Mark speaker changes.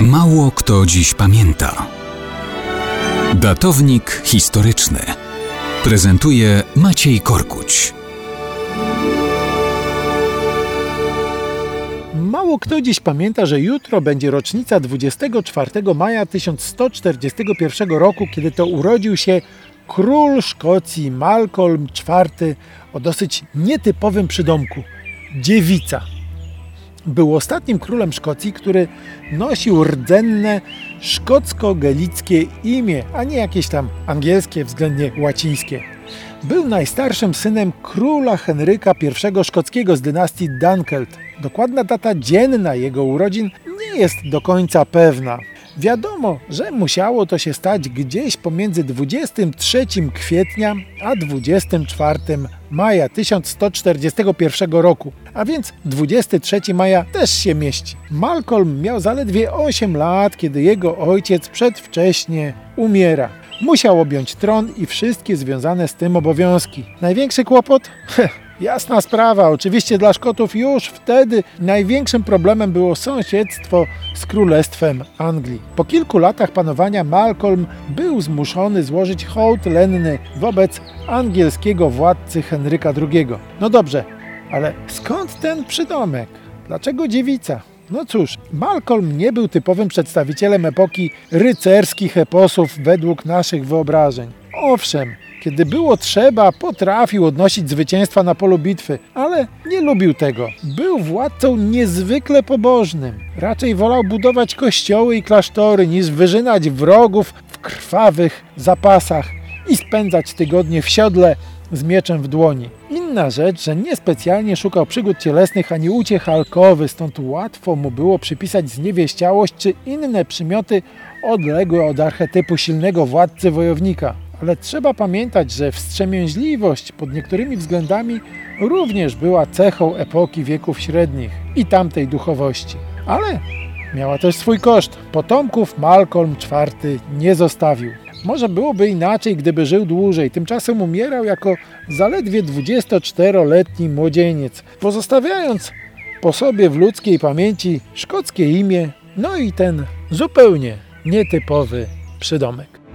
Speaker 1: Mało kto dziś pamięta. Datownik historyczny prezentuje Maciej Korkuć.
Speaker 2: Mało kto dziś pamięta, że jutro będzie rocznica 24 maja 1141 roku, kiedy to urodził się król Szkocji Malcolm IV o dosyć nietypowym przydomku dziewica. Był ostatnim królem Szkocji, który nosił rdzenne szkocko-galickie imię, a nie jakieś tam angielskie, względnie łacińskie. Był najstarszym synem króla Henryka I szkockiego z dynastii Dunkeld. Dokładna data dzienna jego urodzin nie jest do końca pewna. Wiadomo, że musiało to się stać gdzieś pomiędzy 23 kwietnia a 24 maja 1141 roku, a więc 23 maja też się mieści. Malcolm miał zaledwie 8 lat, kiedy jego ojciec przedwcześnie umiera. Musiał objąć tron i wszystkie związane z tym obowiązki. Największy kłopot? Jasna sprawa, oczywiście dla Szkotów już wtedy największym problemem było sąsiedztwo z Królestwem Anglii. Po kilku latach panowania Malcolm był zmuszony złożyć hołd lenny wobec angielskiego władcy Henryka II. No dobrze, ale skąd ten przydomek? Dlaczego dziewica? No cóż, Malcolm nie był typowym przedstawicielem epoki rycerskich eposów według naszych wyobrażeń. Owszem, kiedy było trzeba, potrafił odnosić zwycięstwa na polu bitwy, ale nie lubił tego. Był władcą niezwykle pobożnym. Raczej wolał budować kościoły i klasztory, niż wyżynać wrogów w krwawych zapasach i spędzać tygodnie w siodle z mieczem w dłoni. Inna rzecz, że niespecjalnie szukał przygód cielesnych ani uciech alkowy, stąd łatwo mu było przypisać zniewieściałość czy inne przymioty odległe od archetypu silnego władcy wojownika. Ale trzeba pamiętać, że wstrzemięźliwość pod niektórymi względami również była cechą epoki wieków średnich i tamtej duchowości. Ale miała też swój koszt. Potomków Malcolm IV nie zostawił. Może byłoby inaczej, gdyby żył dłużej. Tymczasem umierał jako zaledwie 24-letni młodzieniec, pozostawiając po sobie w ludzkiej pamięci szkockie imię, no i ten zupełnie nietypowy przydomek.